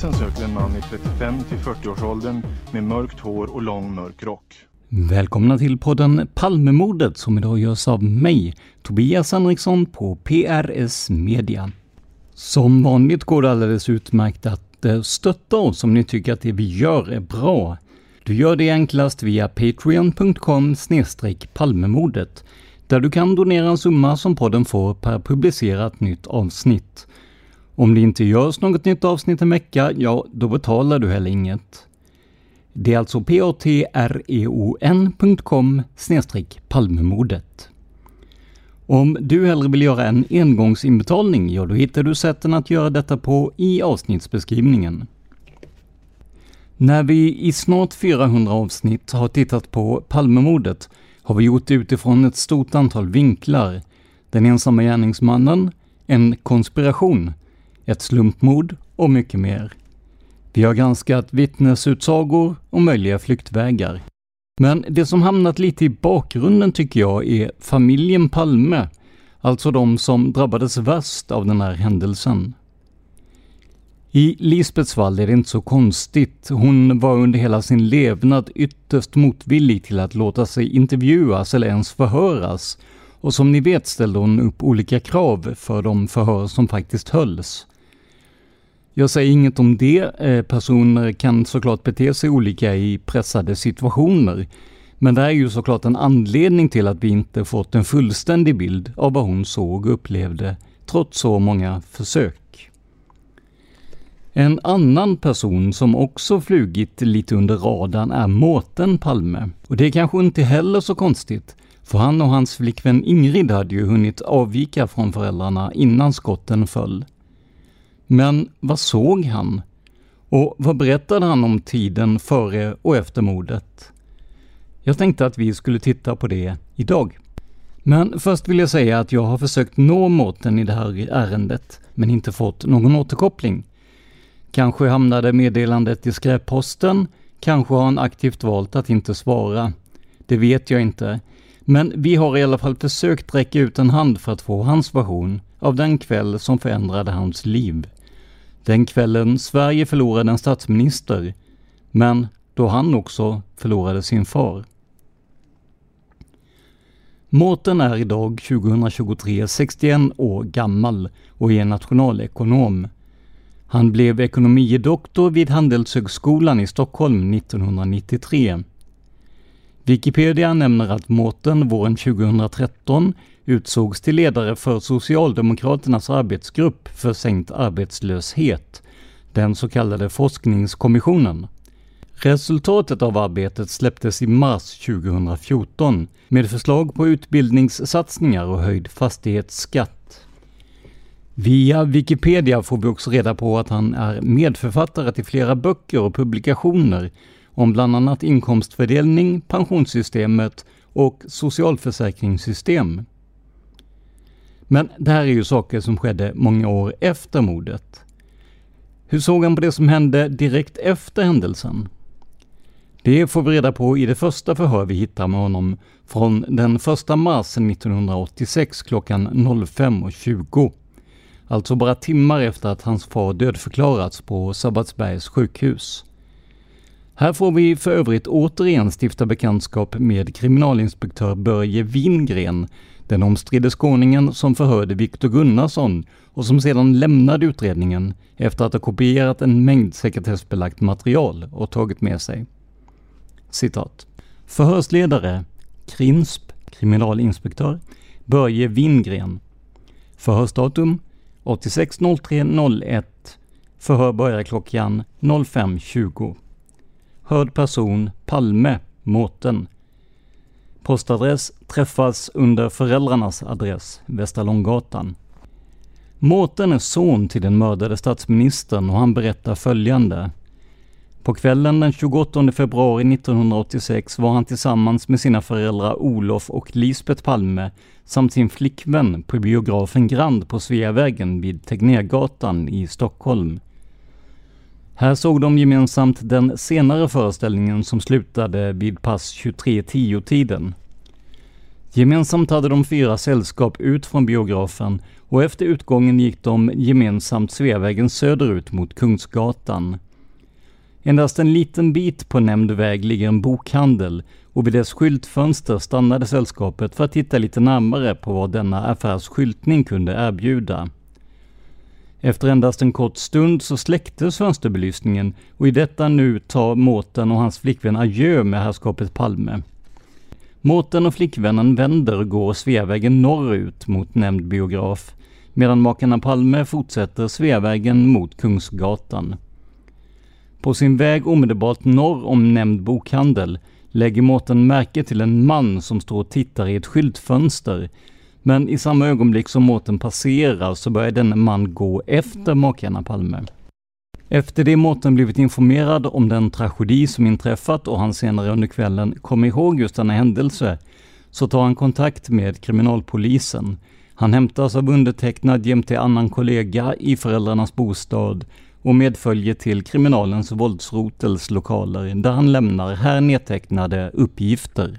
Polisen söker en man i 35 till 40-årsåldern med mörkt hår och lång mörk rock. Välkomna till podden Palmemordet som idag görs av mig, Tobias Henriksson på PRS Media. Som vanligt går det alldeles utmärkt att eh, stötta oss om ni tycker att det vi gör är bra. Du gör det enklast via patreon.com palmemordet där du kan donera en summa som podden får per publicerat nytt avsnitt. Om det inte görs något nytt avsnitt en vecka, ja, då betalar du heller inget. Det är alltså patreon.com palmemordet. Om du hellre vill göra en engångsinbetalning, ja då hittar du sätten att göra detta på i avsnittsbeskrivningen. När vi i snart 400 avsnitt har tittat på Palmemordet har vi gjort det utifrån ett stort antal vinklar. Den ensamma gärningsmannen, en konspiration, ett slumpmord och mycket mer. Vi har granskat vittnesutsagor och möjliga flyktvägar. Men det som hamnat lite i bakgrunden tycker jag är familjen Palme, alltså de som drabbades värst av den här händelsen. I Lisbets fall är det inte så konstigt. Hon var under hela sin levnad ytterst motvillig till att låta sig intervjuas eller ens förhöras. Och som ni vet ställde hon upp olika krav för de förhör som faktiskt hölls. Jag säger inget om det. Eh, personer kan såklart bete sig olika i pressade situationer. Men det är ju såklart en anledning till att vi inte fått en fullständig bild av vad hon såg och upplevde, trots så många försök. En annan person som också flugit lite under radarn är Mårten Palme. Och det är kanske inte heller så konstigt, för han och hans flickvän Ingrid hade ju hunnit avvika från föräldrarna innan skotten föll. Men vad såg han? Och vad berättade han om tiden före och efter mordet? Jag tänkte att vi skulle titta på det idag. Men först vill jag säga att jag har försökt nå Mårten i det här ärendet, men inte fått någon återkoppling. Kanske hamnade meddelandet i skräpposten, kanske har han aktivt valt att inte svara. Det vet jag inte. Men vi har i alla fall försökt räcka ut en hand för att få hans version av den kväll som förändrade hans liv. Den kvällen Sverige förlorade en statsminister, men då han också förlorade sin far. Mårten är idag 2023 61 år gammal och är nationalekonom. Han blev ekonomidoktor vid Handelshögskolan i Stockholm 1993. Wikipedia nämner att Mårten våren 2013 utsågs till ledare för Socialdemokraternas arbetsgrupp för sänkt arbetslöshet, den så kallade forskningskommissionen. Resultatet av arbetet släpptes i mars 2014 med förslag på utbildningssatsningar och höjd fastighetsskatt. Via Wikipedia får vi också reda på att han är medförfattare till flera böcker och publikationer om bland annat inkomstfördelning, pensionssystemet och socialförsäkringssystem. Men det här är ju saker som skedde många år efter mordet. Hur såg han på det som hände direkt efter händelsen? Det får vi reda på i det första förhör vi hittar med honom från den 1 mars 1986 klockan 05.20. Alltså bara timmar efter att hans far dödförklarats på Sabbatsbergs sjukhus. Här får vi för övrigt återigen stifta bekantskap med kriminalinspektör Börje Wingren, den omstridde skåningen som förhörde Viktor Gunnarsson och som sedan lämnade utredningen efter att ha kopierat en mängd sekretessbelagt material och tagit med sig. Citat. Förhörsledare Krinsp, kriminalinspektör Börje Wingren. Förhörsdatum 86.03.01 Förhör börjar klockan 05.20. Hörd person Palme, Mårten. Postadress träffas under föräldrarnas adress, Västra Långgatan. Mårten är son till den mördade statsministern och han berättar följande. På kvällen den 28 februari 1986 var han tillsammans med sina föräldrar Olof och Lisbeth Palme samt sin flickvän på biografen Grand på Sveavägen vid Tegnérgatan i Stockholm. Här såg de gemensamt den senare föreställningen som slutade vid pass 23.10-tiden. Gemensamt hade de fyra sällskap ut från biografen och efter utgången gick de gemensamt Sveavägen söderut mot Kungsgatan. Endast en liten bit på nämnd väg ligger en bokhandel och vid dess skyltfönster stannade sällskapet för att titta lite närmare på vad denna affärs skyltning kunde erbjuda. Efter endast en kort stund så släcktes fönsterbelysningen och i detta nu tar Mårten och hans flickvän adjö med herrskapet Palme. Mårten och flickvännen vänder och går Sveavägen norrut mot nämnd biograf, medan makarna Palme fortsätter Sveavägen mot Kungsgatan. På sin väg omedelbart norr om nämnd bokhandel lägger Mårten märke till en man som står och tittar i ett skyltfönster men i samma ögonblick som Mårten passerar så börjar denne man gå efter makarna Palme. Efter det Mårten blivit informerad om den tragedi som inträffat och han senare under kvällen kom ihåg just denna händelse, så tar han kontakt med kriminalpolisen. Han hämtas av undertecknad jämte annan kollega i föräldrarnas bostad och medföljer till kriminalens våldsrotels lokaler där han lämnar här nedtecknade uppgifter.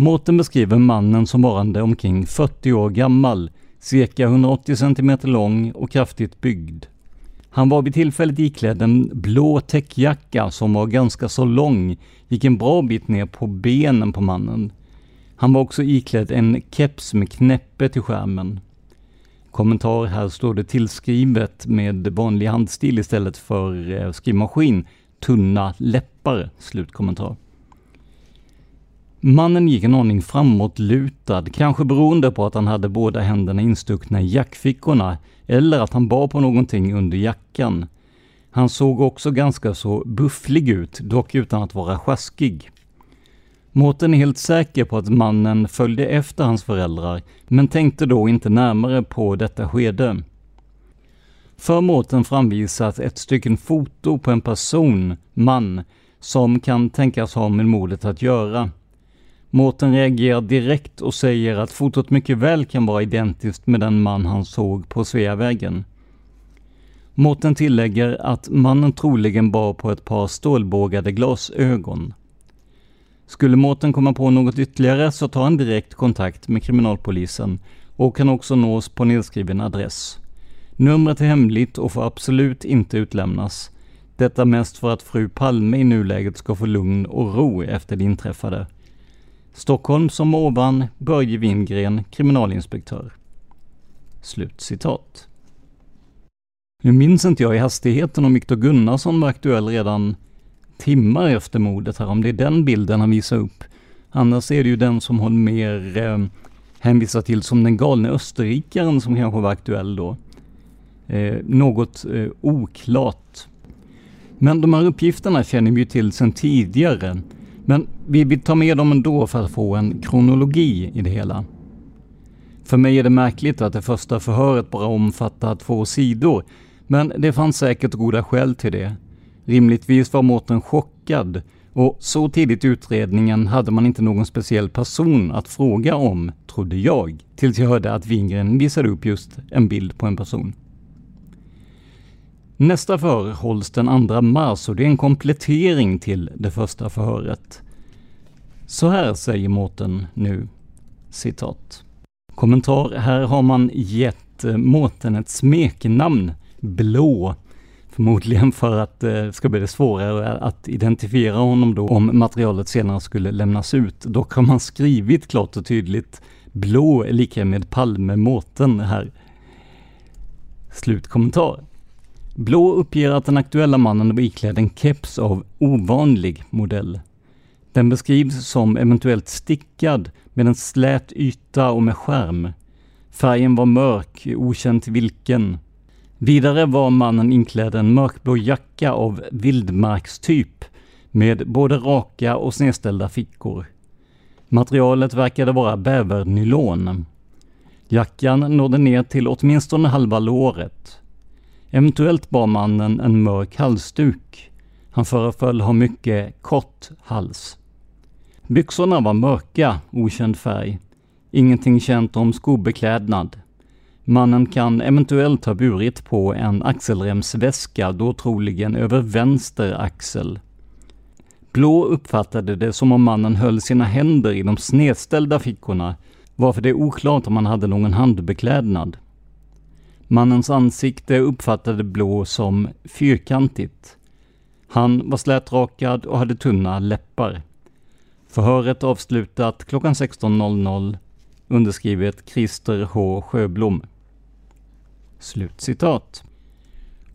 Mårten beskriver mannen som varande omkring 40 år gammal, cirka 180 cm lång och kraftigt byggd. Han var vid tillfället iklädd en blå täckjacka som var ganska så lång, gick en bra bit ner på benen på mannen. Han var också iklädd en keps med knäppe till skärmen. Kommentar här står det tillskrivet med vanlig handstil istället för eh, skrivmaskin. Tunna läppar. Slutkommentar. Mannen gick en aning framåtlutad, kanske beroende på att han hade båda händerna instuckna i jackfickorna eller att han bar på någonting under jackan. Han såg också ganska så bufflig ut, dock utan att vara sjaskig. Mårten är helt säker på att mannen följde efter hans föräldrar, men tänkte då inte närmare på detta skede. För Mårten framvisas ett stycken foto på en person, man, som kan tänkas ha med mordet att göra. Mårten reagerar direkt och säger att fotot mycket väl kan vara identiskt med den man han såg på Sveavägen. Mårten tillägger att mannen troligen bar på ett par stålbågade glasögon. Skulle Mårten komma på något ytterligare så tar han direkt kontakt med kriminalpolisen och kan också nås på nedskriven adress. Numret är hemligt och får absolut inte utlämnas. Detta mest för att fru Palme i nuläget ska få lugn och ro efter det inträffade. Stockholm som ovan, Börje Wingren, kriminalinspektör. Slut citat. Nu minns inte jag i hastigheten om Viktor Gunnarsson var aktuell redan timmar efter mordet här, om det är den bilden han visar upp. Annars är det ju den som hon mer eh, hänvisar till som den galne österrikaren som kanske var aktuell då. Eh, något eh, oklart. Men de här uppgifterna känner vi ju till sedan tidigare. Men vi vill ta med dem ändå för att få en kronologi i det hela. För mig är det märkligt att det första förhöret bara omfattar två sidor, men det fanns säkert goda skäl till det. Rimligtvis var Mårten chockad och så tidigt i utredningen hade man inte någon speciell person att fråga om, trodde jag, tills jag hörde att Wingren visade upp just en bild på en person. Nästa förhör hålls den 2 mars och det är en komplettering till det första förhöret. Så här säger Mårten nu, citat. Kommentar. Här har man gett eh, Mårten ett smeknamn, Blå. Förmodligen för att eh, det ska bli det svårare att identifiera honom då om materialet senare skulle lämnas ut. Dock har man skrivit klart och tydligt Blå är lika med Palme Mårten här. Slutkommentar. Blå uppger att den aktuella mannen var iklädd en keps av ovanlig modell. Den beskrivs som eventuellt stickad med en slät yta och med skärm. Färgen var mörk, okänt vilken. Vidare var mannen inklädd en mörkblå jacka av vildmarkstyp med både raka och snedställda fickor. Materialet verkade vara bävernylon. Jackan nådde ner till åtminstone halva låret. Eventuellt bar mannen en mörk halsduk. Han föreföll ha mycket kort hals. Byxorna var mörka, okänd färg. Ingenting känt om skobeklädnad. Mannen kan eventuellt ha burit på en axelremsväska, då troligen över vänster axel. Blå uppfattade det som om mannen höll sina händer i de snedställda fickorna, varför det är oklart om han hade någon handbeklädnad. Mannens ansikte uppfattade Blå som fyrkantigt. Han var slätrakad och hade tunna läppar. Förhöret avslutat klockan 16.00 underskrivet Christer H Sjöblom. Slutcitat.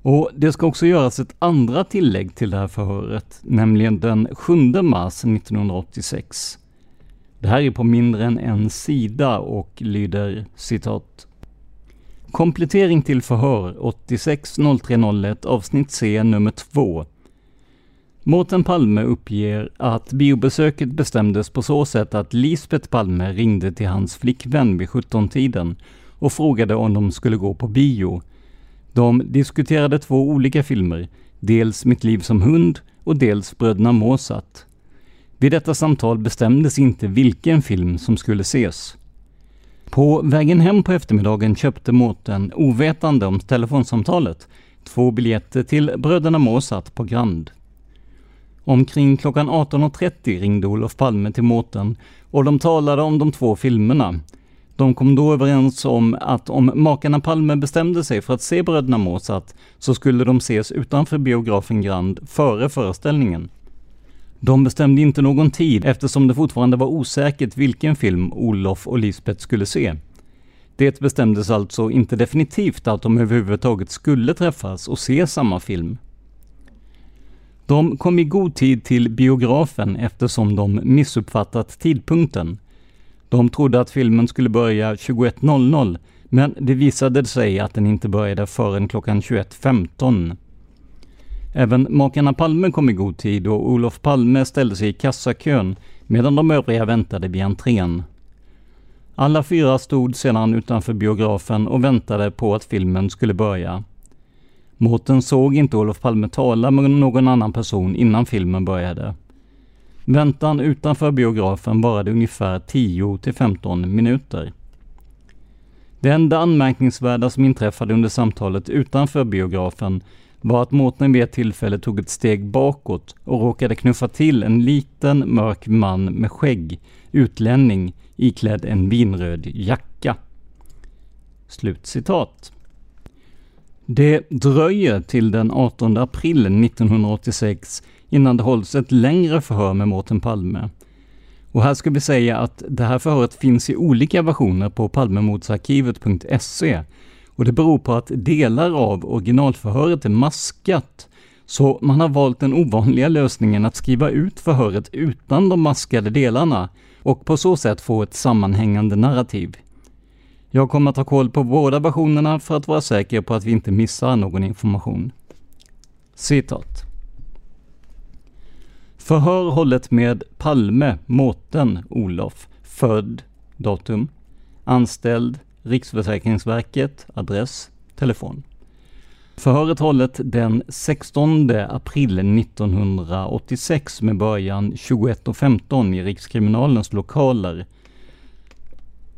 Och det ska också göras ett andra tillägg till det här förhöret, nämligen den 7 mars 1986. Det här är på mindre än en sida och lyder citat. Komplettering till förhör 860301 avsnitt C nummer 2 Mårten Palme uppger att biobesöket bestämdes på så sätt att Lisbeth Palme ringde till hans flickvän vid 17-tiden och frågade om de skulle gå på bio. De diskuterade två olika filmer, dels Mitt liv som hund och dels Bröderna Mozart. Vid detta samtal bestämdes inte vilken film som skulle ses. På vägen hem på eftermiddagen köpte Mårten, ovetande om telefonsamtalet, två biljetter till Bröderna Mozart på Grand. Omkring klockan 18.30 ringde Olof Palme till Mårten och de talade om de två filmerna. De kom då överens om att om makarna Palme bestämde sig för att se Bröderna Mozart så skulle de ses utanför biografen Grand före föreställningen. De bestämde inte någon tid eftersom det fortfarande var osäkert vilken film Olof och Lisbeth skulle se. Det bestämdes alltså inte definitivt att de överhuvudtaget skulle träffas och se samma film. De kom i god tid till biografen eftersom de missuppfattat tidpunkten. De trodde att filmen skulle börja 21.00, men det visade sig att den inte började förrän klockan 21.15. Även makarna Palme kom i god tid och Olof Palme ställde sig i kassakön medan de övriga väntade vid entrén. Alla fyra stod sedan utanför biografen och väntade på att filmen skulle börja. Mårten såg inte Olof Palme tala med någon annan person innan filmen började. Väntan utanför biografen varade ungefär 10 till 15 minuter. Det enda anmärkningsvärda som inträffade under samtalet utanför biografen var att Mårten vid ett tillfälle tog ett steg bakåt och råkade knuffa till en liten mörk man med skägg, utlänning, iklädd en vinröd jacka. Slutcitat. Det dröjer till den 18 april 1986 innan det hålls ett längre förhör med Mårten Palme. Och här ska vi säga att det här förhöret finns i olika versioner på palmemordsarkivet.se och det beror på att delar av originalförhöret är maskat, så man har valt den ovanliga lösningen att skriva ut förhöret utan de maskade delarna och på så sätt få ett sammanhängande narrativ. Jag kommer att ha koll på båda versionerna för att vara säker på att vi inte missar någon information. Citat. Förhör hållet med Palme, Mårten, Olof, född, datum, anställd, Riksförsäkringsverket, adress, telefon. Förhöret hållet den 16 april 1986 med början 21.15 i Rikskriminalens lokaler.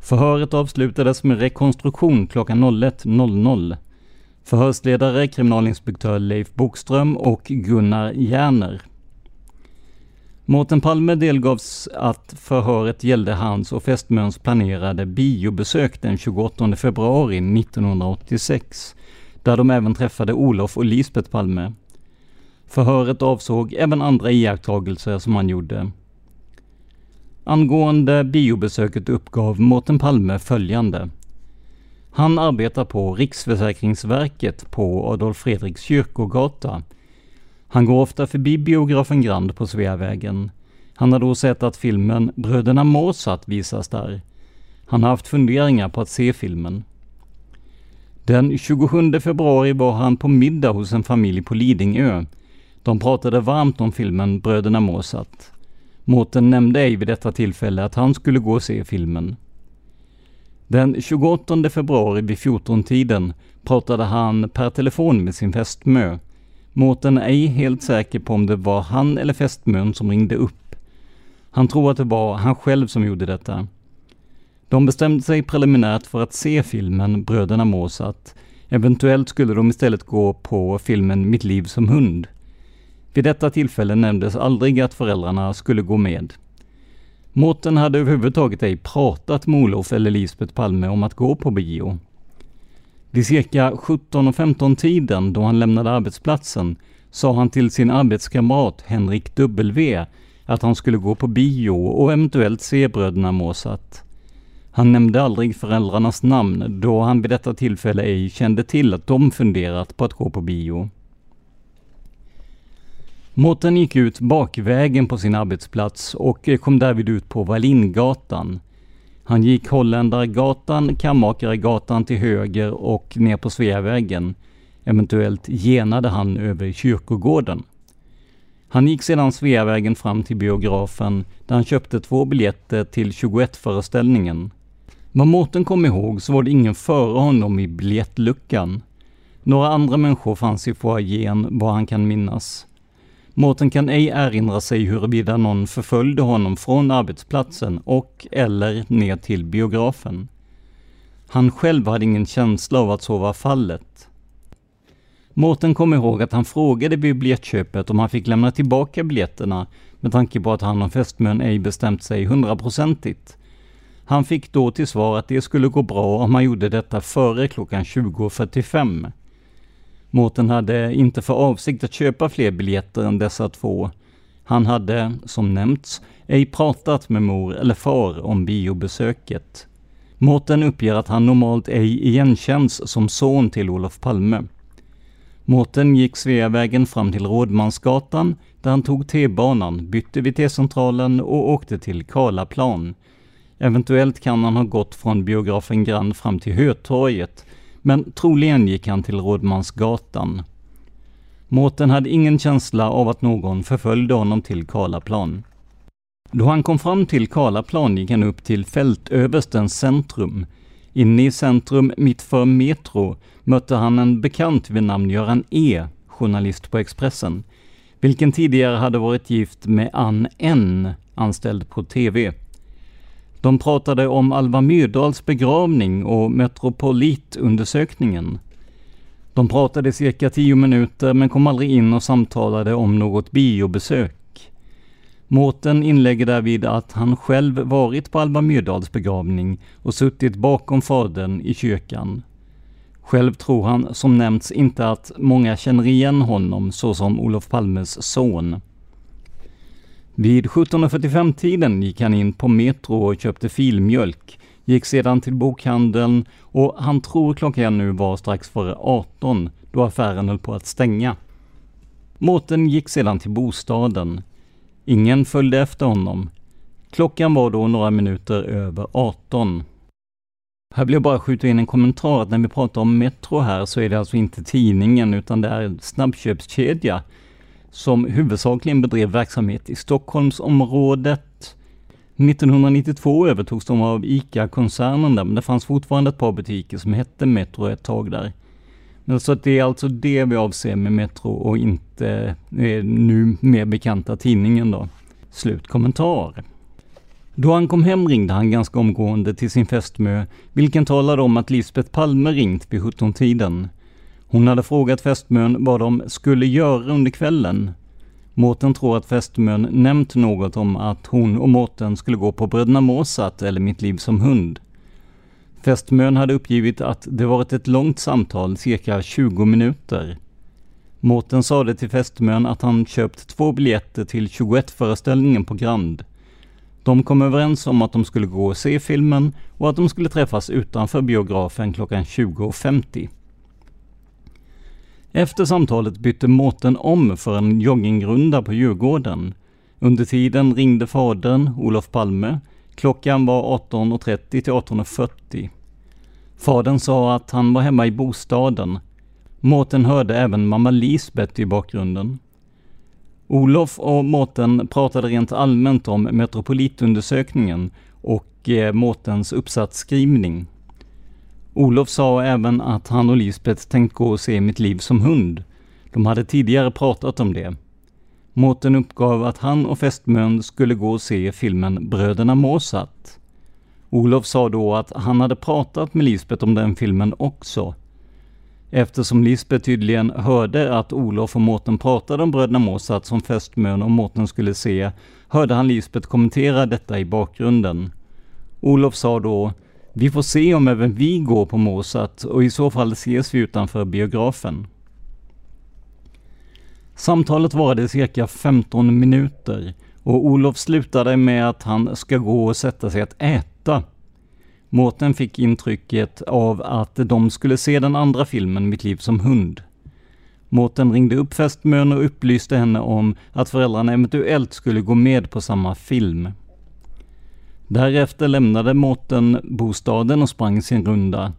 Förhöret avslutades med rekonstruktion klockan 01.00. Förhörsledare kriminalinspektör Leif Bokström och Gunnar Järner. Mårten Palme delgavs att förhöret gällde hans och fästmöns planerade biobesök den 28 februari 1986, där de även träffade Olof och Lisbeth Palme. Förhöret avsåg även andra iakttagelser som han gjorde. Angående biobesöket uppgav Mårten Palme följande. Han arbetar på Riksförsäkringsverket på Adolf Fredriks kyrkogata han går ofta förbi biografen Grand på Sveavägen. Han har då sett att filmen Bröderna Mozart visas där. Han har haft funderingar på att se filmen. Den 27 februari var han på middag hos en familj på Lidingö. De pratade varmt om filmen Bröderna Mozart. Mårten nämnde ej vid detta tillfälle att han skulle gå och se filmen. Den 28 februari vid 14-tiden pratade han per telefon med sin fästmö Mårten är ej helt säker på om det var han eller fästmön som ringde upp. Han tror att det var han själv som gjorde detta. De bestämde sig preliminärt för att se filmen Bröderna Mozart. Eventuellt skulle de istället gå på filmen Mitt liv som hund. Vid detta tillfälle nämndes aldrig att föräldrarna skulle gå med. Mårten hade överhuvudtaget ej pratat med Olof eller Lisbeth Palme om att gå på bio. Vid cirka 17.15 tiden då han lämnade arbetsplatsen sa han till sin arbetskamrat Henrik W att han skulle gå på bio och eventuellt se bröderna Mozart. Han nämnde aldrig föräldrarnas namn då han vid detta tillfälle ej kände till att de funderat på att gå på bio. Mårten gick ut bakvägen på sin arbetsplats och kom därvid ut på Wallingatan. Han gick Holländargatan, Kammakaregatan till höger och ner på Sveavägen. Eventuellt genade han över kyrkogården. Han gick sedan Sveavägen fram till biografen där han köpte två biljetter till 21-föreställningen. Vad Mårten kom ihåg så var det ingen före honom i biljettluckan. Några andra människor fanns i foajén vad han kan minnas. Mårten kan ej erinra sig huruvida någon förföljde honom från arbetsplatsen och eller ner till biografen. Han själv hade ingen känsla av att så var fallet. Mårten kom ihåg att han frågade vid biljettköpet om han fick lämna tillbaka biljetterna med tanke på att han och fästmön ej bestämt sig hundraprocentigt. Han fick då till svar att det skulle gå bra om han gjorde detta före klockan 20.45. Mårten hade inte för avsikt att köpa fler biljetter än dessa två. Han hade, som nämnts, ej pratat med mor eller far om biobesöket. Mårten uppger att han normalt ej igenkänns som son till Olof Palme. Mårten gick Sveavägen fram till Rådmansgatan där han tog T-banan, bytte vid T-centralen och åkte till Karlaplan. Eventuellt kan han ha gått från biografen Grand fram till Hötorget men troligen gick han till Rådmansgatan. Mårten hade ingen känsla av att någon förföljde honom till Karlaplan. Då han kom fram till Karlaplan gick han upp till fältöverstens centrum. Inne i centrum, mitt för Metro, mötte han en bekant vid namn Göran E, journalist på Expressen, vilken tidigare hade varit gift med Ann N, anställd på TV. De pratade om Alva Myrdals begravning och Metropolitundersökningen. De pratade cirka tio minuter men kom aldrig in och samtalade om något biobesök. Mårten inlägger därvid att han själv varit på Alva Myrdals begravning och suttit bakom fadern i kyrkan. Själv tror han, som nämnts, inte att många känner igen honom såsom Olof Palmes son. Vid 17.45-tiden gick han in på Metro och köpte filmjölk, gick sedan till bokhandeln och han tror klockan nu var strax före 18 då affären höll på att stänga. Mårten gick sedan till bostaden. Ingen följde efter honom. Klockan var då några minuter över 18. Här vill jag bara skjuta in en kommentar att när vi pratar om Metro här så är det alltså inte tidningen utan det är en snabbköpskedja som huvudsakligen bedrev verksamhet i Stockholmsområdet. 1992 övertogs de av ICA-koncernen där, men det fanns fortfarande ett par butiker som hette Metro ett tag där. Men så att det är alltså det vi avser med Metro och inte eh, nu mer bekanta tidningen då. Slutkommentar. Då han kom hem ringde han ganska omgående till sin fästmö, vilken talade om att Lisbeth Palme ringt vid 17-tiden. Hon hade frågat fästmön vad de skulle göra under kvällen. Mårten tror att fästmön nämnt något om att hon och Mårten skulle gå på Bröderna Mozart eller Mitt liv som hund. Fästmön hade uppgivit att det varit ett långt samtal, cirka 20 minuter. Mårten sade till fästmön att han köpt två biljetter till 21-föreställningen på Grand. De kom överens om att de skulle gå och se filmen och att de skulle träffas utanför biografen klockan 20.50. Efter samtalet bytte Mårten om för en joggingrunda på Djurgården. Under tiden ringde fadern, Olof Palme. Klockan var 18.30 till 18.40. Fadern sa att han var hemma i bostaden. Mårten hörde även mamma Lisbeth i bakgrunden. Olof och Mårten pratade rent allmänt om Metropolitundersökningen och eh, Mårtens uppsatsskrivning. Olof sa även att han och Lisbeth tänkt gå och se Mitt liv som hund. De hade tidigare pratat om det. Mårten uppgav att han och fästmön skulle gå och se filmen Bröderna Mozart. Olof sa då att han hade pratat med Lisbeth om den filmen också. Eftersom Lisbeth tydligen hörde att Olof och Mårten pratade om bröderna Mozart som fästmön och Mårten skulle se, hörde han Lisbeth kommentera detta i bakgrunden. Olof sa då vi får se om även vi går på Mozart och i så fall ses vi utanför biografen. Samtalet varade cirka 15 minuter och Olof slutade med att han ska gå och sätta sig att äta. Mårten fick intrycket av att de skulle se den andra filmen Mitt liv som hund. Mårten ringde upp fästmön och upplyste henne om att föräldrarna eventuellt skulle gå med på samma film. Därefter lämnade Mårten bostaden och sprang sin runda.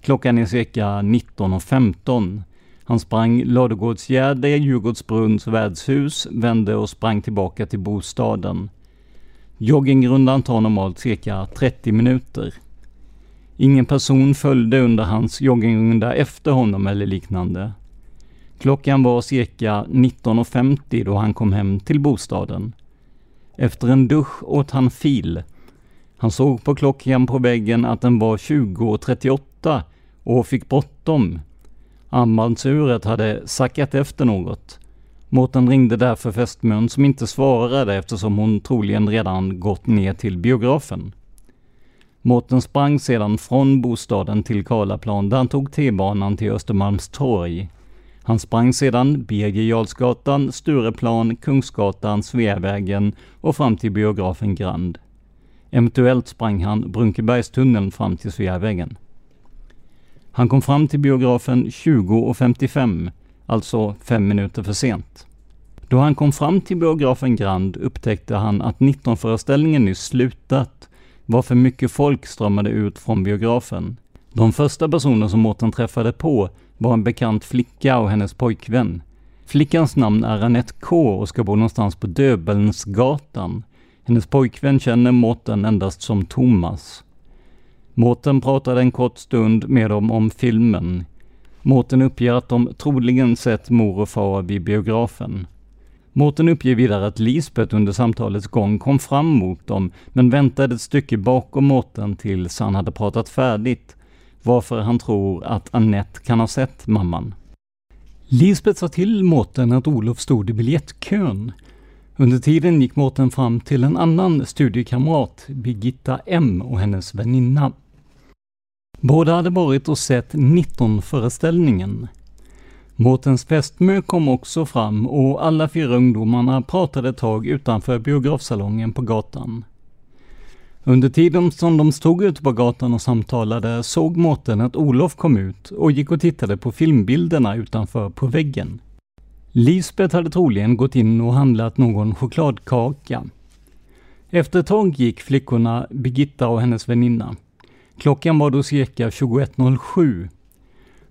Klockan är cirka 19.15. Han sprang Ladugårdsgärde, Djurgårdsbrunns värdshus, vände och sprang tillbaka till bostaden. Joggingrundan tar normalt cirka 30 minuter. Ingen person följde under hans joggingrunda efter honom eller liknande. Klockan var cirka 19.50 då han kom hem till bostaden. Efter en dusch åt han fil. Han såg på klockan på väggen att den var 20.38 och fick bråttom. Armbandsuret hade sackat efter något. Mårten ringde därför fästmön som inte svarade eftersom hon troligen redan gått ner till biografen. Mårten sprang sedan från bostaden till Karlaplan där han tog T-banan till Östermalmstorg. Han sprang sedan Birger Jarlsgatan, Stureplan, Kungsgatan, Sveavägen och fram till biografen Grand. Eventuellt sprang han Brunkebergstunneln fram till Sveavägen. Han kom fram till biografen 20.55, alltså fem minuter för sent. Då han kom fram till biografen Grand upptäckte han att 19-föreställningen nyss slutat, varför mycket folk strömmade ut från biografen. De första personer som Mårten träffade på var en bekant flicka och hennes pojkvän. Flickans namn är Anette K och ska bo någonstans på Döbelnsgatan. Hennes pojkvän känner Mårten endast som Thomas. Mårten pratade en kort stund med dem om filmen. Mårten uppger att de troligen sett mor och far vid biografen. Mårten uppger vidare att Lisbeth under samtalets gång kom fram mot dem, men väntade ett stycke bakom Mårten tills han hade pratat färdigt, varför han tror att Annette kan ha sett mamman. Lisbeth sa till Mårten att Olof stod i biljettkön. Under tiden gick Mårten fram till en annan studiekamrat, Birgitta M och hennes väninna. Båda hade varit och sett 19-föreställningen. Mårtens fästmö kom också fram och alla fyra ungdomarna pratade ett tag utanför biografsalongen på gatan. Under tiden som de stod ute på gatan och samtalade såg Mårten att Olof kom ut och gick och tittade på filmbilderna utanför på väggen. Lisbeth hade troligen gått in och handlat någon chokladkaka. Efter ett tag gick flickorna Birgitta och hennes väninna. Klockan var då cirka 21.07.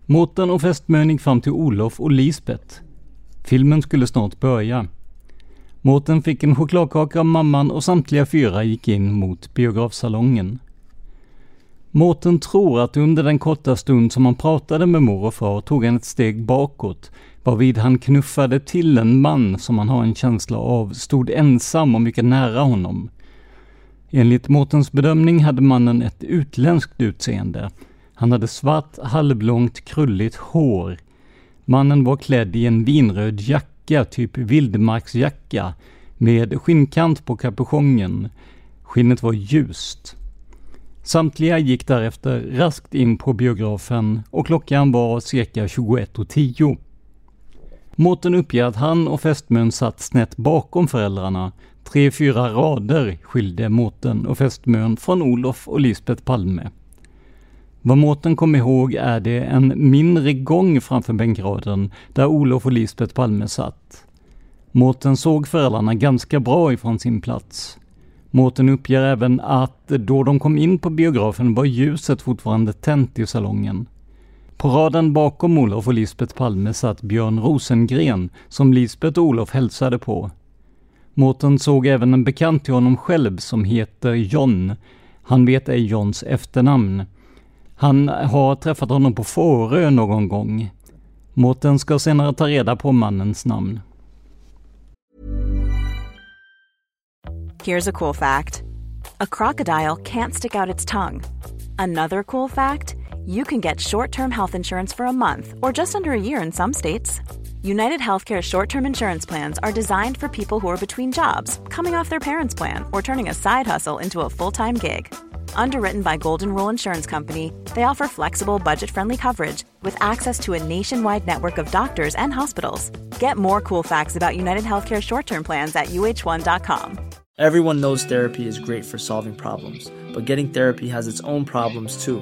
Mårten och fästmön gick fram till Olof och Lisbeth. Filmen skulle snart börja. Mårten fick en chokladkaka av mamman och samtliga fyra gick in mot biografsalongen. Mårten tror att under den korta stund som han pratade med mor och far tog han ett steg bakåt, varvid han knuffade till en man som han har en känsla av stod ensam och mycket nära honom. Enligt Mårtens bedömning hade mannen ett utländskt utseende. Han hade svart, halvlångt, krulligt hår. Mannen var klädd i en vinröd jacka, typ vildmarksjacka, med skinnkant på kapuschongen. Skinnet var ljust. Samtliga gick därefter raskt in på biografen och klockan var cirka 21.10. Mårten uppger att han och fästmön satt snett bakom föräldrarna. Tre, fyra rader skilde Mårten och fästmön från Olof och Lisbeth Palme. Vad Mårten kom ihåg är det en mindre gång framför bänkraden där Olof och Lisbeth Palme satt. Mårten såg föräldrarna ganska bra ifrån sin plats. Mårten uppger även att då de kom in på biografen var ljuset fortfarande tänt i salongen. På raden bakom Olof och Lisbeth Palme satt Björn Rosengren, som Lisbeth och Olof hälsade på. Mårten såg även en bekant till honom själv som heter John. Han vet ej Johns efternamn. Han har träffat honom på Fårö någon gång. Mårten ska senare ta reda på mannens namn. Here's a cool fact. A crocodile can't stick out its tongue. Another cool fact, you can get short-term health insurance for a month or just under a year in some states. United Healthcare short term insurance plans are designed for people who are between jobs, coming off their parents' plan, or turning a side hustle into a full time gig. Underwritten by Golden Rule Insurance Company, they offer flexible, budget friendly coverage with access to a nationwide network of doctors and hospitals. Get more cool facts about United Healthcare short term plans at uh1.com. Everyone knows therapy is great for solving problems, but getting therapy has its own problems too,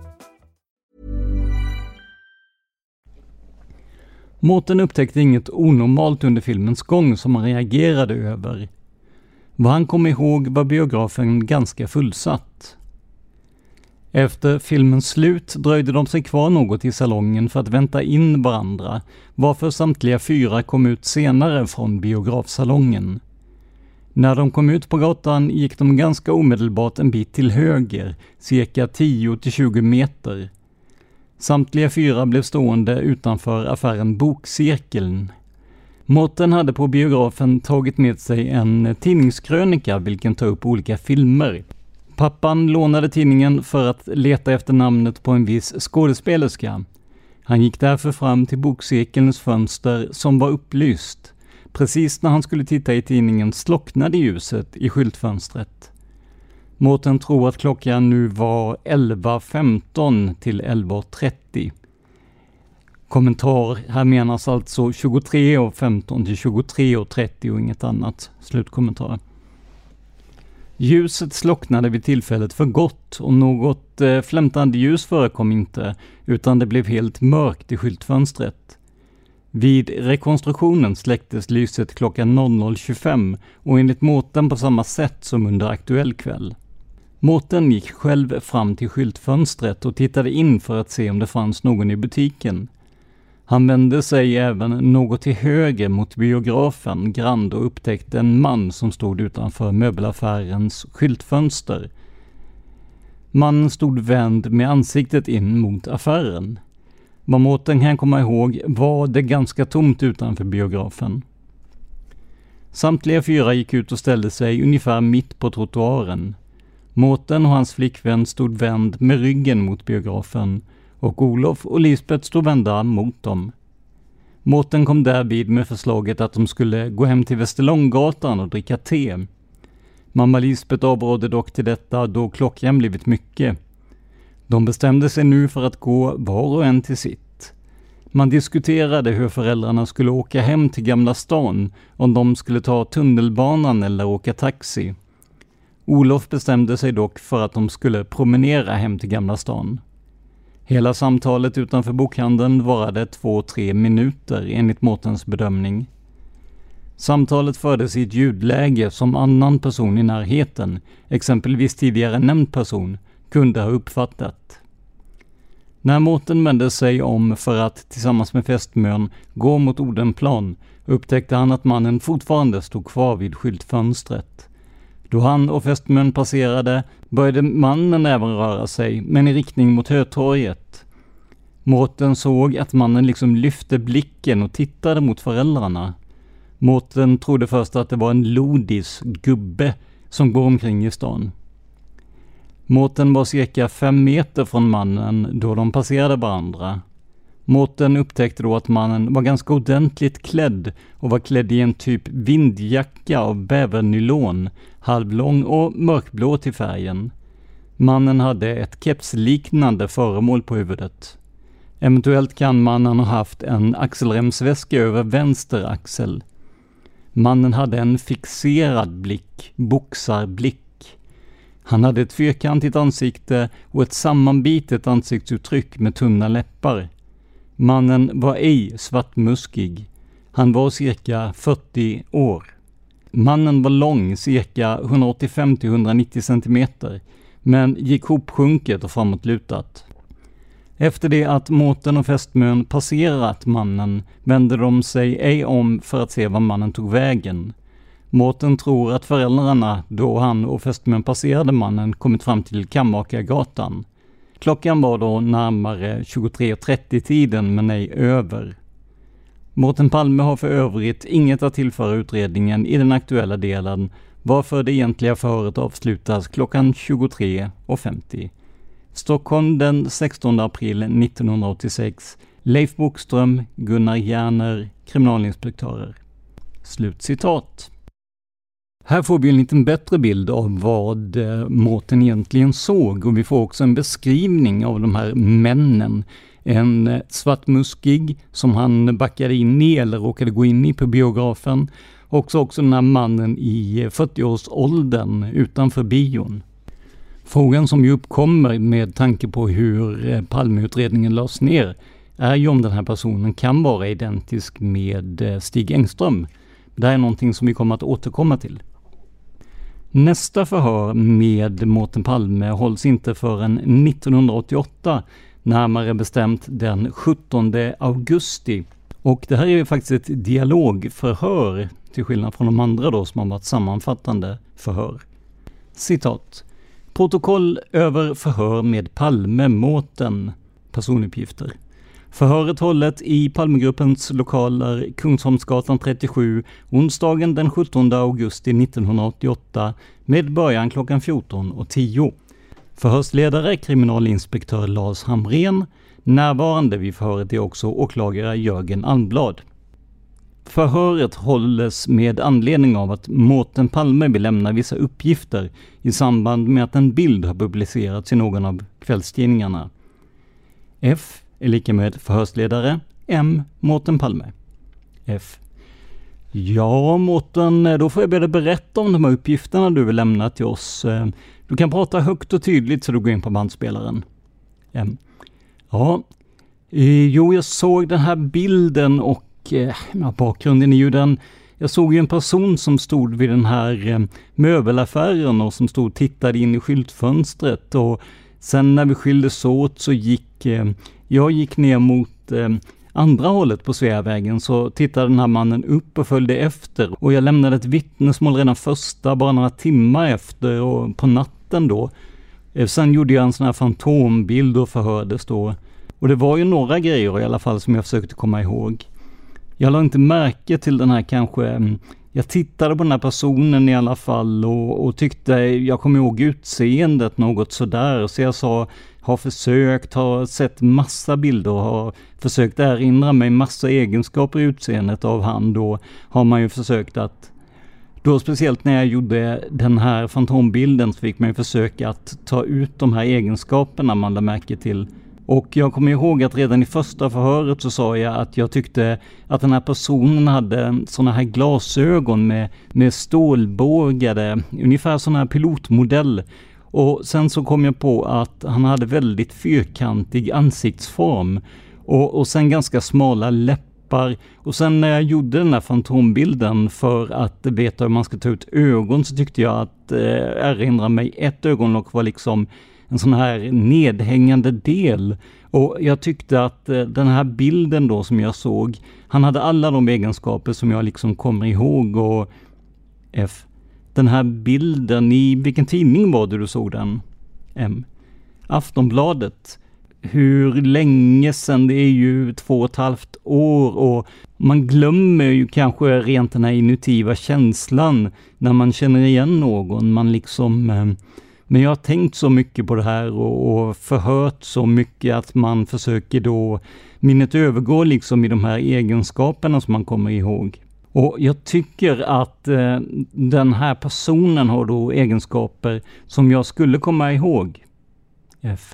Mårten upptäckte inget onormalt under filmens gång som han reagerade över. Vad han kom ihåg var biografen ganska fullsatt. Efter filmens slut dröjde de sig kvar något i salongen för att vänta in varandra, varför samtliga fyra kom ut senare från biografsalongen. När de kom ut på gatan gick de ganska omedelbart en bit till höger, cirka 10-20 meter. Samtliga fyra blev stående utanför affären Bokcirkeln. Mårten hade på biografen tagit med sig en tidningskrönika vilken tar upp olika filmer. Pappan lånade tidningen för att leta efter namnet på en viss skådespelerska. Han gick därför fram till bokcirkelns fönster som var upplyst. Precis när han skulle titta i tidningen slocknade ljuset i skyltfönstret. Mårten tror att klockan nu var 11.15 till 11.30. Kommentar, här menas alltså 23.15 till 23.30 och inget annat. Slutkommentar. Ljuset slocknade vid tillfället för gott och något eh, flämtande ljus förekom inte, utan det blev helt mörkt i skyltfönstret. Vid rekonstruktionen släcktes lyset klockan 00.25 och enligt Mårten på samma sätt som under aktuell kväll. Mårten gick själv fram till skyltfönstret och tittade in för att se om det fanns någon i butiken. Han vände sig även något till höger mot biografen Grand och upptäckte en man som stod utanför möbelaffärens skyltfönster. Mannen stod vänd med ansiktet in mot affären. Vad Mårten kan komma ihåg var det ganska tomt utanför biografen. Samtliga fyra gick ut och ställde sig ungefär mitt på trottoaren. Mårten och hans flickvän stod vänd med ryggen mot biografen och Olof och Lisbeth stod vända mot dem. Mårten kom därvid med förslaget att de skulle gå hem till Västerlånggatan och dricka te. Mamma Lisbeth avrådde dock till detta då klockan blivit mycket. De bestämde sig nu för att gå var och en till sitt. Man diskuterade hur föräldrarna skulle åka hem till Gamla stan, om de skulle ta tunnelbanan eller åka taxi. Olof bestämde sig dock för att de skulle promenera hem till Gamla stan. Hela samtalet utanför bokhandeln varade två-tre minuter enligt Mårtens bedömning. Samtalet fördes i ett ljudläge som annan person i närheten, exempelvis tidigare nämnd person, kunde ha uppfattat. När Mårten vände sig om för att tillsammans med fästmön gå mot Odenplan upptäckte han att mannen fortfarande stod kvar vid skyltfönstret. Då han och fästmön passerade började mannen även röra sig, men i riktning mot Hötorget. Mårten såg att mannen liksom lyfte blicken och tittade mot föräldrarna. Mårten trodde först att det var en lodis gubbe som går omkring i stan. Mårten var cirka fem meter från mannen då de passerade varandra. Mårten upptäckte då att mannen var ganska ordentligt klädd och var klädd i en typ vindjacka av bävernylon, halvlång och mörkblå till färgen. Mannen hade ett kepsliknande föremål på huvudet. Eventuellt kan mannen ha haft en axelremsväska över vänster axel. Mannen hade en fixerad blick, boxarblick. Han hade ett fyrkantigt ansikte och ett sammanbitet ansiktsuttryck med tunna läppar. Mannen var ej svartmuskig. Han var cirka 40 år. Mannen var lång, cirka 185-190 cm, men gick hopsjunket och framåtlutat. Efter det att Mårten och fästmön passerat mannen vände de sig ej om för att se var mannen tog vägen. Mårten tror att föräldrarna, då han och fästmön passerade mannen, kommit fram till Kammakargatan. Klockan var då närmare 23.30-tiden, men ej över. Mårten Palme har för övrigt inget att tillföra utredningen i den aktuella delen, varför det egentliga förhöret avslutas klockan 23.50. Stockholm den 16 april 1986. Leif Bokström, Gunnar Järner, kriminalinspektörer. Slut citat. Här får vi en liten bättre bild av vad eh, Mårten egentligen såg och vi får också en beskrivning av de här männen. En eh, svartmuskig som han backade in i eller råkade gå in i på biografen. Också också den här mannen i eh, 40-årsåldern utanför bion. Frågan som ju uppkommer med tanke på hur Palmeutredningen lades ner är ju om den här personen kan vara identisk med Stig Engström. Det här är någonting som vi kommer att återkomma till. Nästa förhör med Mårten Palme hålls inte förrän 1988, närmare bestämt den 17 augusti. Och det här är ju faktiskt ett dialogförhör, till skillnad från de andra då som har varit sammanfattande förhör. Citat. Protokoll över förhör med Palme Mårten. Personuppgifter. Förhöret hållet i Palmegruppens lokaler Kungsholmsgatan 37 onsdagen den 17 augusti 1988 med början klockan 14.10. Förhörsledare kriminalinspektör Lars Hamren. Närvarande vid förhöret är också åklagare Jörgen Almblad. Förhöret hålles med anledning av att Mårten Palme vill lämna vissa uppgifter i samband med att en bild har publicerats i någon av kvällstidningarna. F är lika med förhörsledare M. Mårten Palme. F. Ja, Mårten, då får jag be dig berätta om de här uppgifterna du vill lämna till oss. Eh, du kan prata högt och tydligt så du går in på bandspelaren. M. Ja, eh, jo, jag såg den här bilden och eh, ja, bakgrunden är ju den jag såg ju en person som stod vid den här möbelaffären och som stod och tittade in i skyltfönstret och sen när vi skildes åt så gick jag gick ner mot eh, andra hållet på Sveavägen så tittade den här mannen upp och följde efter och jag lämnade ett vittnesmål redan första, bara några timmar efter och på natten då. Eh, sen gjorde jag en sån här fantombild och förhördes då. Och det var ju några grejer i alla fall som jag försökte komma ihåg. Jag lade inte märke till den här kanske eh, jag tittade på den här personen i alla fall och, och tyckte, jag kommer ihåg utseendet något sådär, så jag sa, har försökt, har sett massa bilder och har försökt erinra mig massa egenskaper i utseendet av han då, har man ju försökt att då speciellt när jag gjorde den här fantombilden så fick man ju försöka att ta ut de här egenskaperna man lade märke till och jag kommer ihåg att redan i första förhöret så sa jag att jag tyckte att den här personen hade sådana här glasögon med, med stålbågade, ungefär sådana här pilotmodell. Och sen så kom jag på att han hade väldigt fyrkantig ansiktsform. Och, och sen ganska smala läppar. Och sen när jag gjorde den här fantombilden för att veta hur man ska ta ut ögon så tyckte jag att eh, erinra mig ett ögonlock var liksom en sån här nedhängande del. Och jag tyckte att eh, den här bilden då som jag såg, han hade alla de egenskaper som jag liksom kommer ihåg och F. Den här bilden, i vilken tidning var det du såg den? M. Aftonbladet. Hur länge sedan? Det är ju två och ett halvt år och man glömmer ju kanske rent den här inutiva känslan när man känner igen någon. Man liksom eh, men jag har tänkt så mycket på det här och, och förhört så mycket att man försöker då, minnet övergår liksom i de här egenskaperna som man kommer ihåg. Och jag tycker att eh, den här personen har då egenskaper som jag skulle komma ihåg. F.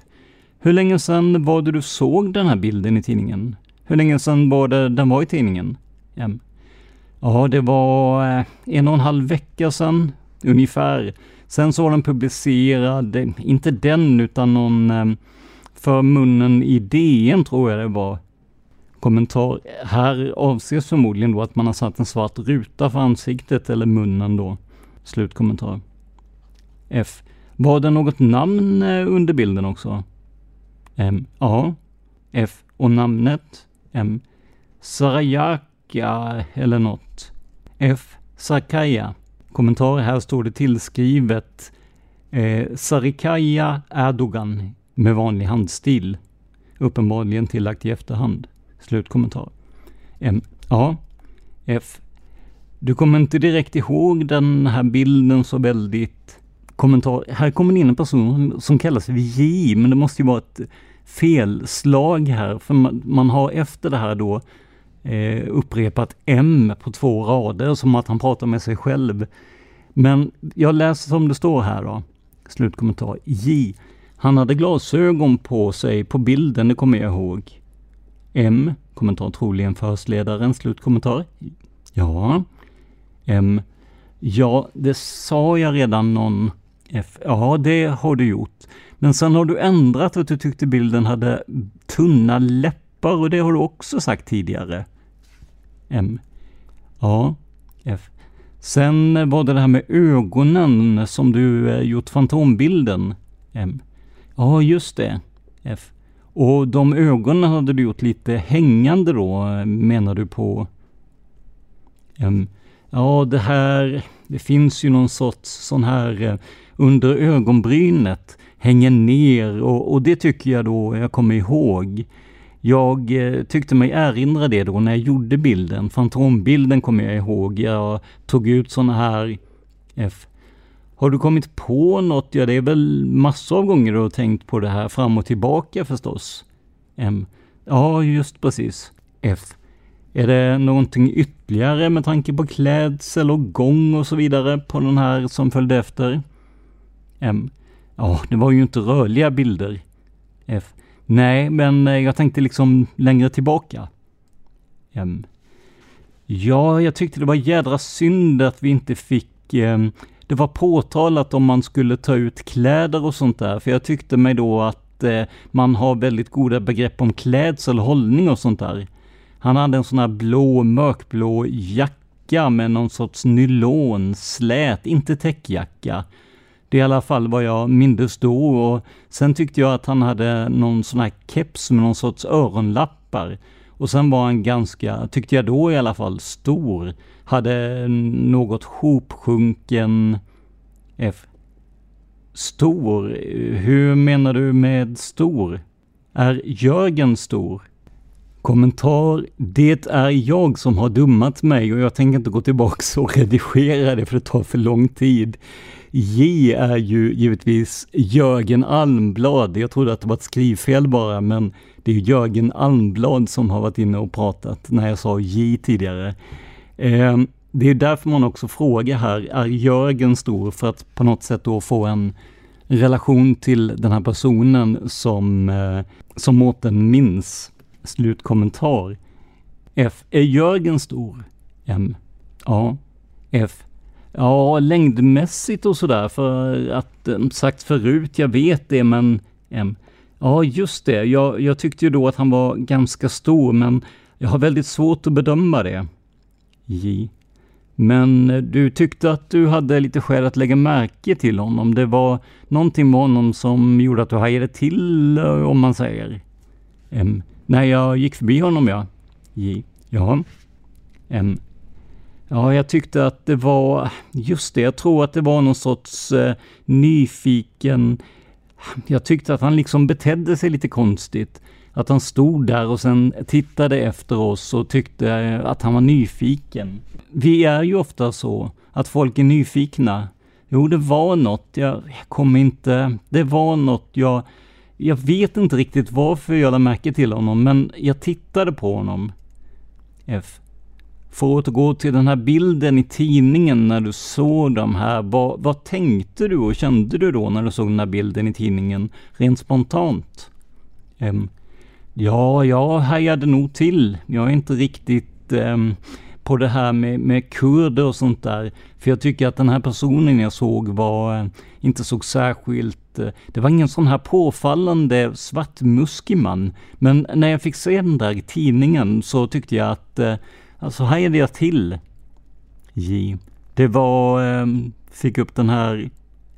Hur länge sedan var det du såg den här bilden i tidningen? Hur länge sedan var det den var i tidningen? M. Ja, det var eh, en och en halv vecka sedan, ungefär. Sen så var den publicerad, eh, inte den utan någon eh, för munnen i DN tror jag det var. Kommentar. Här avses förmodligen då att man har satt en svart ruta för ansiktet eller munnen då. Slutkommentar. F. Var det något namn eh, under bilden också? M. Ja. F. Och namnet? M. Sarajaka eller något. F. Sakaya. Kommentar här står det tillskrivet eh, Sarikaya Erdogan med vanlig handstil. Uppenbarligen tillagt i efterhand. Slutkommentar. M. A, F. Du kommer inte direkt ihåg den här bilden så väldigt. Kommentar. Här kommer det in en person som kallar sig J, men det måste ju vara ett felslag här, för man, man har efter det här då eh, upprepat M på två rader, som att han pratar med sig själv. Men jag läser som det står här då. Slutkommentar. J. Han hade glasögon på sig på bilden, det kommer jag ihåg. M. Kommentar troligen förhörsledaren. Slutkommentar. Ja. M. Ja, det sa jag redan någon F. Ja, det har du gjort. Men sen har du ändrat att du tyckte bilden hade tunna läppar och det har du också sagt tidigare. M. Ja. F. Sen var det det här med ögonen som du eh, gjort fantombilden. M. Ja, just det. F. Och de ögonen hade du gjort lite hängande då, menar du på? Um, Ja, det här, det finns ju någon sorts sån här uh, under ögonbrynet, hänger ner och, och det tycker jag då jag kommer ihåg. Jag uh, tyckte mig erinra det då när jag gjorde bilden. Fantombilden kommer jag ihåg. Jag tog ut såna här uh, har du kommit på något? Ja, det är väl massor av gånger du har tänkt på det här fram och tillbaka förstås. M. Ja, just precis. F. Är det någonting ytterligare med tanke på klädsel och gång och så vidare på den här som följde efter? M. Ja, det var ju inte rörliga bilder. F. Nej, men jag tänkte liksom längre tillbaka. M. ja, jag tyckte det var jädra synd att vi inte fick... eh, det var påtalat om man skulle ta ut kläder och sånt där, för jag tyckte mig då att eh, man har väldigt goda begrepp om klädsel, hållning och sånt där. Han hade en sån här blå, mörkblå jacka med någon sorts nylon, slät, inte täckjacka. Det är i alla fall vad jag mindes då och sen tyckte jag att han hade någon sån här keps med någon sorts öronlappar. Och sen var han ganska, tyckte jag då i alla fall, stor. Hade något hopsjunken F. Stor? Hur menar du med stor? Är Jörgen stor? Kommentar. Det är jag som har dummat mig och jag tänker inte gå tillbaks och redigera det för det tar för lång tid. J är ju givetvis Jörgen Almblad. Jag trodde att det var ett skrivfel bara, men det är Jörgen Almblad som har varit inne och pratat när jag sa J tidigare. Eh, det är därför man också frågar här, är Jörgen stor? För att på något sätt då få en relation till den här personen som, eh, som Mårten minns. Slutkommentar. F. Är Jörgen stor? M. Ja. F. Ja, längdmässigt och sådär, för att eh, sagt förut, jag vet det, men M. Ja, just det. Jag, jag tyckte ju då att han var ganska stor, men jag har väldigt svårt att bedöma det. J. Men eh, du tyckte att du hade lite skäl att lägga märke till honom. Det var någonting med honom som gjorde att du hajade till, eh, om man säger. M. När jag gick förbi honom, ja. J. Ja. M. Ja, jag tyckte att det var, just det, jag tror att det var någon sorts eh, nyfiken... Jag tyckte att han liksom betedde sig lite konstigt. Att han stod där och sen tittade efter oss och tyckte att han var nyfiken. Vi är ju ofta så, att folk är nyfikna. Jo, det var något, jag, jag kommer inte... Det var något, jag... Jag vet inte riktigt varför jag lade märke till honom, men jag tittade på honom. F. För att återgå till den här bilden i tidningen när du såg de här, vad, vad tänkte du och kände du då när du såg den här bilden i tidningen, rent spontant? M ja, jag hajade nog till. Jag är inte riktigt um, på det här med, med kurder och sånt där. För jag tycker att den här personen jag såg var, uh, inte såg särskilt, uh, det var ingen sån här påfallande svartmuskig man. Men när jag fick se den där i tidningen så tyckte jag att uh, Alltså hajade jag till. J. Det var, um, fick upp den här,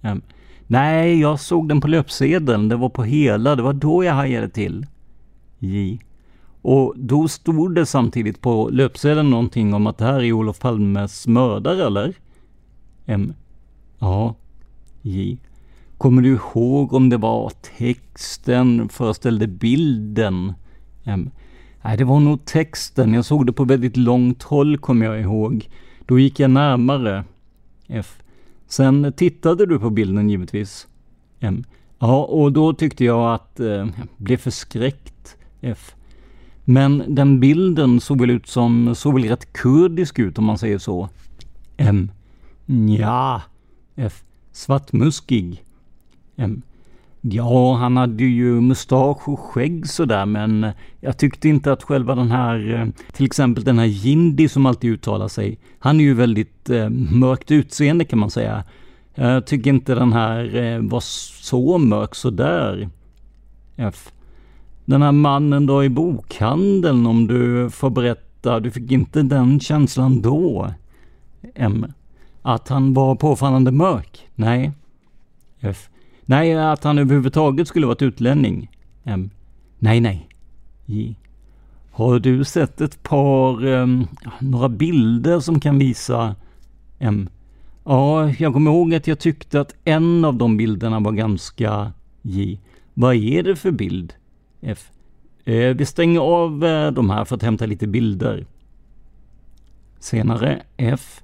um, nej jag såg den på löpsedeln, det var på hela, det var då jag hajade till. J. Och då stod det samtidigt på löpsedeln någonting om att det här är Olof Palmes mördare eller? M. Ja. J. Kommer du ihåg om det var texten föreställde bilden? M. Nej, det var nog texten. Jag såg det på väldigt långt håll, kommer jag ihåg. Då gick jag närmare. F. Sen tittade du på bilden givetvis. M. Ja, och då tyckte jag att... Eh, jag blev förskräckt. F. Men den bilden såg väl ut som... Såg väl rätt kurdisk ut om man säger så. M. Ja. F. Svartmuskig. M. Ja, han hade ju mustasch och skägg sådär, men jag tyckte inte att själva den här, eh, till exempel den här Jindi som alltid uttalar sig, han är ju väldigt eh, mörkt utseende kan man säga. Jag tycker inte den här eh, var så mörk sådär. F. Den här mannen då i bokhandeln, om du får berätta, du fick inte den känslan då? M. Att han var påfallande mörk? Nej. F. Nej, att han överhuvudtaget skulle varit utlänning. M. Nej, nej. J. Har du sett ett par, um, några bilder som kan visa M? Ja, jag kommer ihåg att jag tyckte att en av de bilderna var ganska J. Vad är det för bild? F. Eh, vi stänger av eh, de här för att hämta lite bilder. Senare F.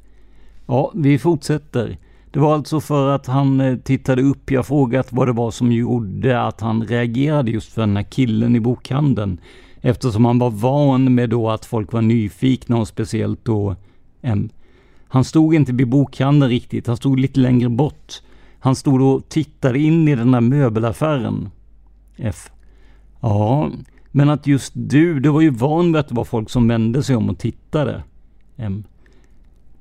Ja, vi fortsätter. Det var alltså för att han eh, tittade upp, jag frågat vad det var som gjorde att han reagerade just för den här killen i bokhandeln. Eftersom han var van med då att folk var nyfikna och speciellt då M. Han stod inte vid bokhandeln riktigt, han stod lite längre bort. Han stod och tittade in i den där möbelaffären. F. Ja, men att just du, du var ju van vid att det var folk som vände sig om och tittade.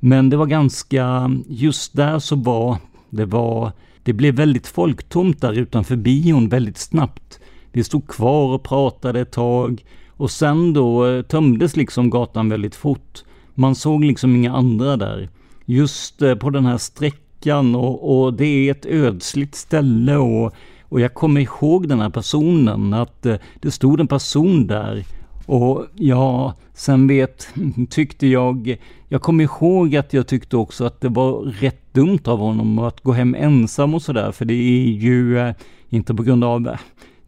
Men det var ganska, just där så var, det var, det blev väldigt folktomt där utanför bion väldigt snabbt. Vi stod kvar och pratade ett tag och sen då eh, tömdes liksom gatan väldigt fort. Man såg liksom inga andra där. Just eh, på den här sträckan och, och det är ett ödsligt ställe och, och jag kommer ihåg den här personen, att eh, det stod en person där Och ja, sen vet, tyckte jag, jag kommer ihåg att jag tyckte också att det var rätt dumt av honom att gå hem ensam och sådär, för det är ju eh, inte på grund av, eh,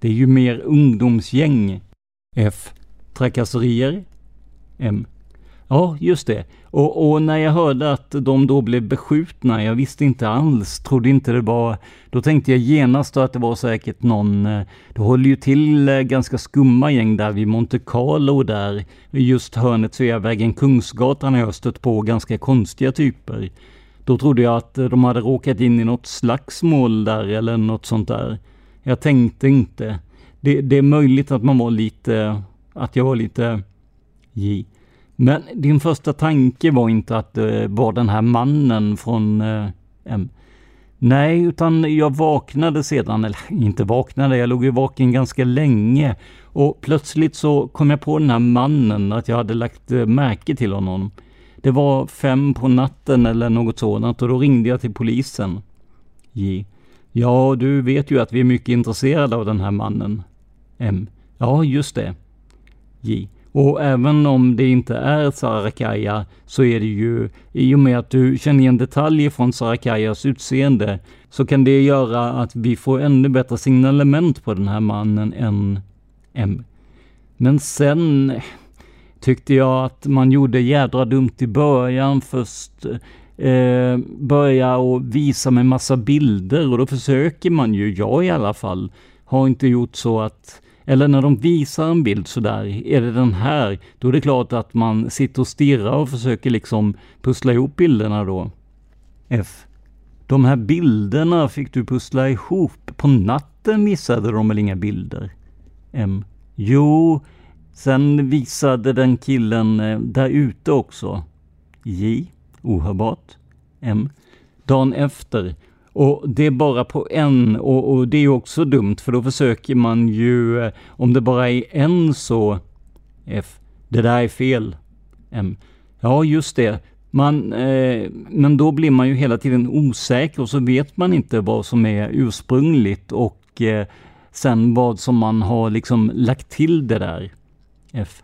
det är ju mer ungdomsgäng. F. Trakasserier. M. Ja, just det. Och, och, när jag hörde att de då blev beskjutna, jag visste inte alls, trodde inte det var... Då tänkte jag genast att det var säkert någon... Eh, det håller ju till eh, ganska skumma gäng där vid Monte Carlo där. Just hörnet Sveavägen, Kungsgatan har jag stött på ganska konstiga typer. Då trodde jag att eh, de hade råkat in i något slagsmål där eller något sånt där. Jag tänkte inte. Det, det är möjligt att man var lite... Att jag var lite... J. Men din första tanke var inte att eh, det var den här mannen från eh, M. Nej, utan jag vaknade sedan, eller inte vaknade, jag låg ju vaken ganska länge. Och plötsligt så kom jag på den här mannen, att jag hade lagt eh, märke till honom. Det var fem på natten eller något sådant och då ringde jag till polisen. J. Ja, du vet ju att vi är mycket intresserade av den här mannen. M. Ja, just det. J. Och även om det inte är Sarakaya så är det ju, i och med att du känner igen detaljer från Sarakayas utseende, så kan det göra att vi får ännu bättre signalement på den här mannen än M. Men sen tyckte jag att man gjorde jädra dumt i början. Först eh, börja och visa med massa bilder och då försöker man ju, jag i alla fall, har inte gjort så att eller när de visar en bild sådär, är det den här? Då är det klart att man sitter och stirrar och försöker liksom pussla ihop bilderna då. F. De här bilderna fick du pussla ihop. På natten visade de väl inga bilder? M. Jo, sen visade den killen eh, där ute också. J. Ohörbart. M. Dagen efter och det är bara på en och, och, det är också dumt för då försöker man ju, eh, om det bara är en så, F, det där är fel. M, ja just det. Man, eh, men då blir man ju hela tiden osäker och så vet man inte vad som är ursprungligt och eh, sen vad som man har liksom lagt till det där. F.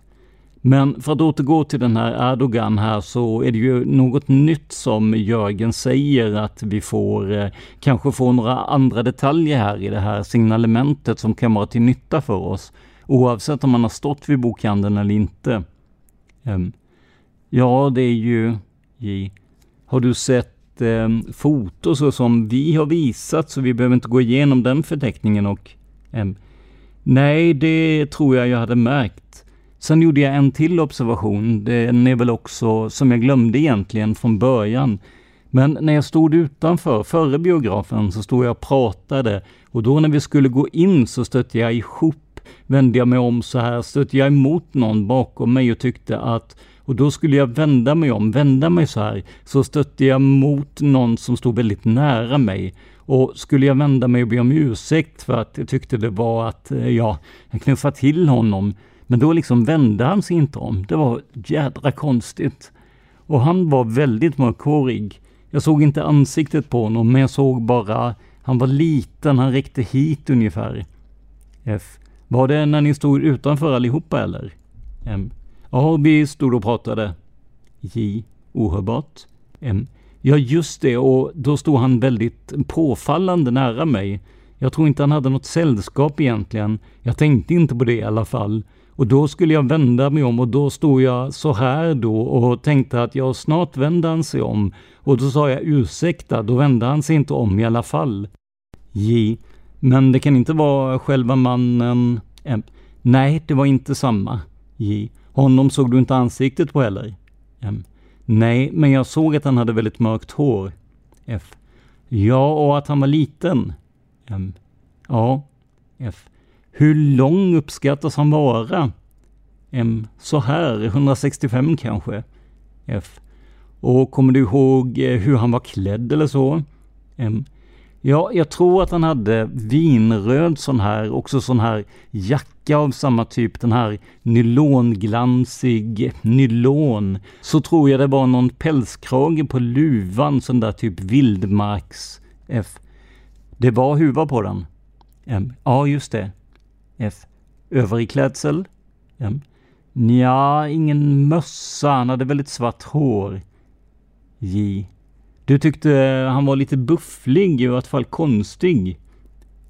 Men för att återgå till den här Erdogan här så är det ju något nytt som Jörgen säger att vi får eh, kanske få några andra detaljer här i det här signalementet som kan vara till nytta för oss. Oavsett om man har stått vid bokhandeln eller inte. Ehm, ja, det är ju... J. Har du sett eh, fotos som vi har visat så vi behöver inte gå igenom den förteckningen och... Ehm, nej, det tror jag jag hade märkt. Sen gjorde jag en till observation. Den är väl också, som jag glömde egentligen från början. Men när jag stod utanför, före biografen, så stod jag och pratade. Och då när vi skulle gå in så stötte jag ihop, vände jag mig om så här, stötte jag emot någon bakom mig och tyckte att och då skulle jag vända mig om, vända mig så här, så stötte jag mot någon som stod väldigt nära mig. Och skulle jag vända mig och be om ursäkt för att jag tyckte det var att, eh, ja, jag knuffade till honom, men då liksom vände han sig inte om. Det var jädra konstigt. Och han var väldigt mörkhårig. Jag såg inte ansiktet på honom, men jag såg bara, han var liten, han räckte hit ungefär. F. Var det när ni stod utanför allihopa eller? M. Ja, vi stod och pratade. J. Ohörbart. M. Ja, just det, och då stod han väldigt påfallande nära mig. Jag tror inte han hade något sällskap egentligen. Jag tänkte inte på det i alla fall. Och då skulle jag vända mig om och då stod jag så här då och tänkte att jag snart vänder han sig om. Och då sa jag ursäkta, då vände han sig inte om i alla fall. J. Men det kan inte vara själva mannen... M. Nej, det var inte samma. J. Honom såg du inte ansiktet på heller? M. Nej, men jag såg att han hade väldigt mörkt hår. F. Ja, och att han var liten. M. Ja. F. Hur lång uppskattas han vara? M. Så här, 165 kanske. F. Och kommer du ihåg eh, hur han var klädd eller så? M. Ja, jag tror att han hade vinröd sån här, också sån här jacka av samma typ, den här nylonglansig nylon. Så tror jag det var någon pälskrage på luvan, sån där typ vildmarks... F. Det var huva på den. M. Ja, just det. F. Övrig klädsel? M. Nja, ingen mössa. Han hade väldigt svart hår. J. Du tyckte eh, han var lite bufflig, i vart fall konstig.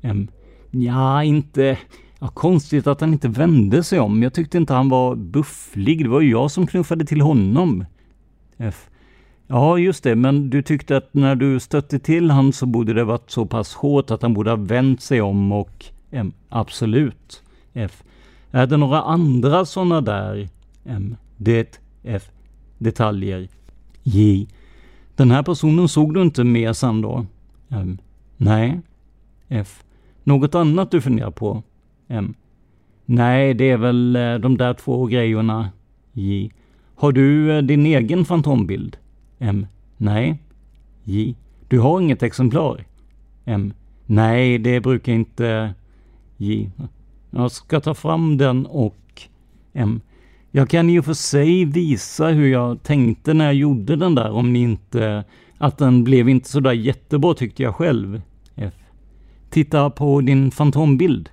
M. Nja, inte... Ja, konstigt att han inte vände sig om. Jag tyckte inte han var bufflig. Det var ju jag som knuffade till honom. F. Ja, just det, men du tyckte att när du stötte till han så borde det varit så pass hårt att han borde ha vänt sig om och... M. Absolut. F. Är det några andra sådana där... M. Det... F. Detaljer. J. Den här personen såg du inte mer sen då? M. Nej. F. Något annat du funderar på? M. Nej, det är väl eh, de där två grejerna. J. Har du eh, din egen fantombild? M. Nej. J. Du har inget exemplar? M. Nej, det brukar inte givna. Jag ska ta fram den och... M. Jag kan ju för sig visa hur jag tänkte när jag gjorde den där om ni inte... Att den blev inte sådär jättebra tyckte jag själv. F. Titta på din fantombild.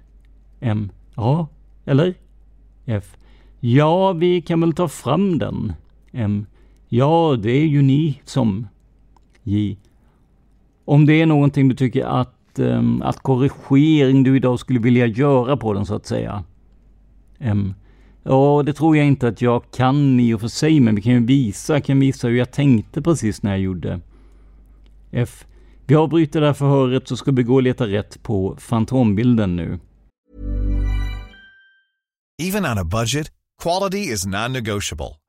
M. Ja, eller? F. Ja, vi kan väl ta fram den. M. Ja, det är ju ni som... J. Om det är någonting du tycker att, um, att korrigering du idag skulle vilja göra på den så att säga. Um, Ja, det tror jag inte att jag kan i och för sig, men vi kan ju visa, jag kan visa hur jag tänkte precis när jag gjorde. F. Vi avbryter det här förhöret så ska vi gå och leta rätt på fantombilden nu. Even on a budget, quality is non-negotiable.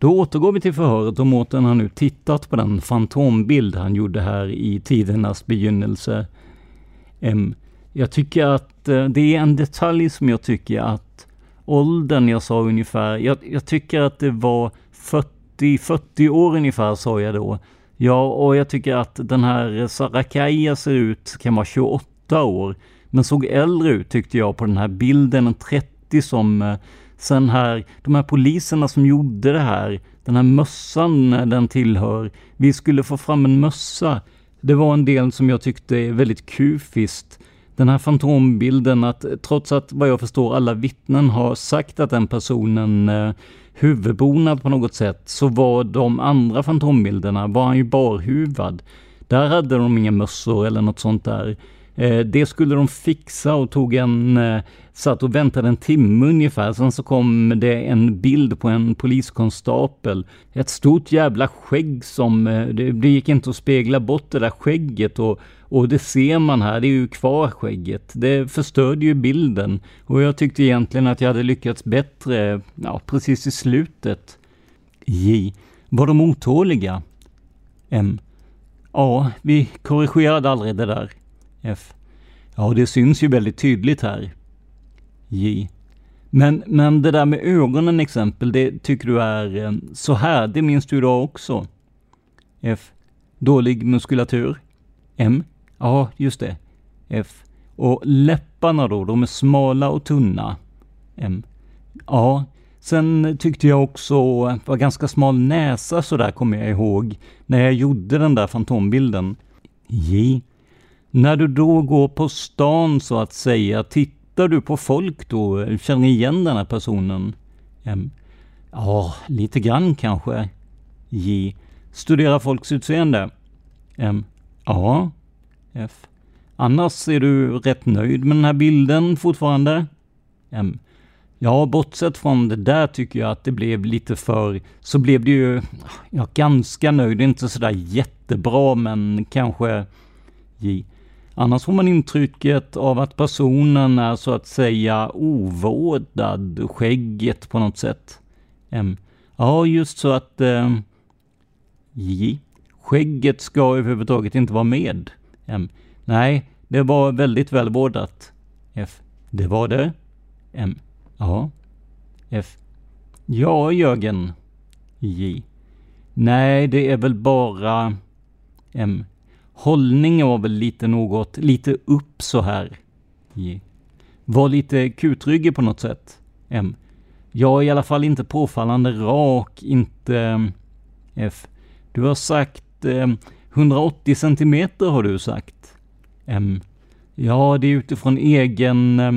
Då återgår vi till förhöret och Mårten har nu tittat på den fantombild han gjorde här i tidernas begynnelse. Jag tycker att eh, det är en detalj som jag tycker att åldern jag sa ungefär, jag, jag tycker att det var 40, 40 år ungefär sa jag då. Ja, och jag tycker att den här Sarakaia ser ut, kan vara 28 år, men såg äldre ut tyckte jag på den här bilden, 30 som eh, Sen här, de här poliserna som gjorde det här, den här mössan den tillhör. Vi skulle få fram en mössa. Det var en del som jag tyckte är väldigt kufiskt. Den här fantombilden att trots att vad jag förstår alla vittnen har sagt att den personen eh, huvudbonad på något sätt så var de andra fantombilderna var han ju barhuvad. Där hade de inga mössor eller något sånt där. Eh, det skulle de fixa och tog en, eh, satt och väntade en timme ungefär. Sen så kom det en bild på en poliskonstapel. Ett stort jävla skägg som, eh, det, det gick inte att spegla bort det där skägget och, och det ser man här, det är ju kvar skägget. Det förstörde ju bilden och jag tyckte egentligen att jag hade lyckats bättre, ja precis i slutet. J. Var de otåliga? M. Ja, vi korrigerade aldrig det där. F. Ja, det syns ju väldigt tydligt här. J. Men, men det där med ögonen exempel, det tycker du är eh, så här, det minns du idag också? F. Dålig muskulatur? M. Ja, just det. F. Och läpparna då, de är smala och tunna? M. Ja. Sen tyckte jag också, var ganska smal näsa sådär kommer jag ihåg, när jag gjorde den där fantombilden. J. När du då går på stan så att säga, tittar du på folk då? Känner igen den här personen? M. Ja, lite grann kanske. J. Studera folks utseende? M. Ja. F. Annars är du rätt nöjd med den här bilden fortfarande? M. Ja, bortsett från det där tycker jag att det blev lite för... Så blev det ju... Ja, ganska nöjd. Inte sådär jättebra, men kanske... J. Annars får man intrycket av att personen är så att säga ovårdad, skägget på något sätt. M. Ja, just så att... Eh, J. Skägget ska överhuvudtaget inte vara med. M. Nej, det var väldigt välvårdat. F. Det var det. M. Ja. F. Ja, Jörgen. J. Nej, det är väl bara... M. Hållningen var väl lite något, lite upp så här. J. Var lite kutryggig på något sätt. M. Jag är i alla fall inte påfallande rak, inte... Mm, F. Du har sagt mm, eh, 180 centimeter har du sagt. M. Ja, det är utifrån egen... Eh,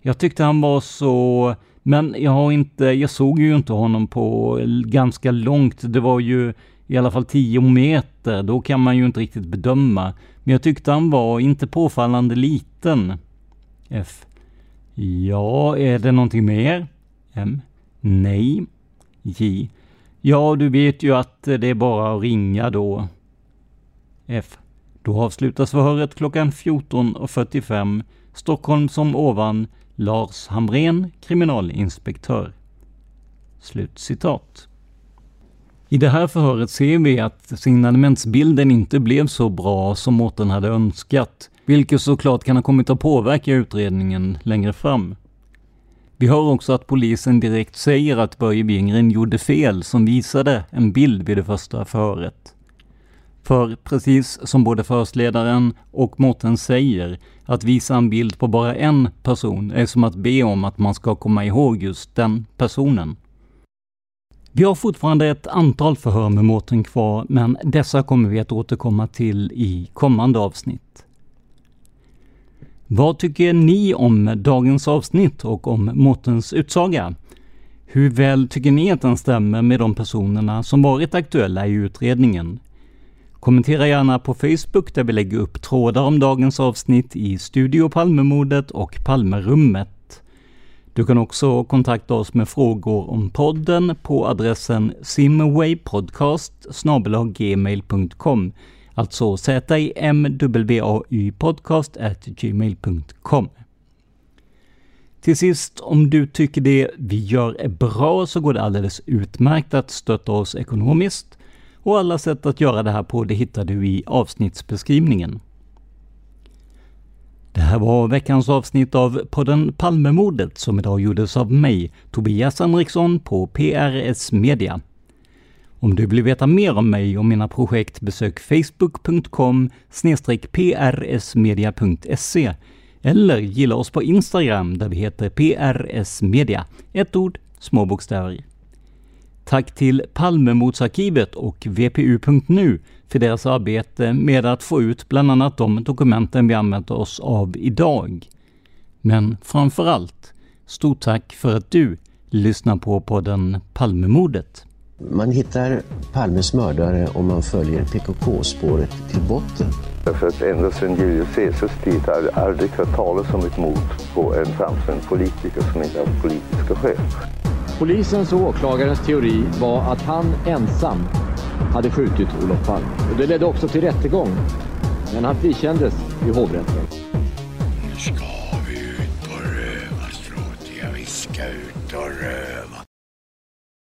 jag tyckte han var så... Men jag har inte... Jag såg ju inte honom på ganska långt. Det var ju i alla fall 10 meter. Då kan man ju inte riktigt bedöma. Men jag tyckte han var inte påfallande liten. F. Ja, är det någonting mer? M. Nej. J. Ja, du vet ju att det är bara att ringa då. F. Då avslutas förhöret klockan 14.45. Stockholm som ovan. Lars Hamrén, kriminalinspektör. Slutcitat. I det här förhöret ser vi att signalementsbilden inte blev så bra som Mårten hade önskat, vilket såklart kan ha kommit att påverka utredningen längre fram. Vi hör också att polisen direkt säger att Börje Wingren gjorde fel som visade en bild vid det första förhöret. För precis som både förhörsledaren och Mårten säger, att visa en bild på bara en person är som att be om att man ska komma ihåg just den personen. Vi har fortfarande ett antal förhör med Mårten kvar, men dessa kommer vi att återkomma till i kommande avsnitt. Vad tycker ni om dagens avsnitt och om Mårtens utsaga? Hur väl tycker ni att den stämmer med de personerna som varit aktuella i utredningen? Kommentera gärna på Facebook där vi lägger upp trådar om dagens avsnitt i Studio Palmemordet och Palmerummet. Du kan också kontakta oss med frågor om podden på adressen simwaypodcast gmail.com Alltså zimwaypodcast.gmail.com Till sist, om du tycker det vi gör är bra så går det alldeles utmärkt att stötta oss ekonomiskt och alla sätt att göra det här på det hittar du i avsnittsbeskrivningen. Det här var veckans avsnitt av podden Palmemordet som idag gjordes av mig, Tobias Henriksson på PRS Media. Om du vill veta mer om mig och mina projekt besök facebook.com prsmedia.se eller gilla oss på Instagram där vi heter prsmedia. Ett ord, små bokstäver. Tack till Palmemordsarkivet och VPU.nu för deras arbete med att få ut bland annat de dokumenten vi använt oss av idag. Men framför allt, stort tack för att du lyssnar på podden Palmemordet. Man hittar Palmes mördare om man följer PKK-spåret till botten. Därför att ända sedan Julius Caesars tid har jag aldrig hört talas om ett mord på en framstående politiker som inte har politiska skäl. Polisens och åklagarens teori var att han ensam hade skjutit Olof Palme. Och det ledde också till rättegång. Men han frikändes i hovrätten. Nu ska vi ut på rövarstråt. Ja, vi ska ut och röva.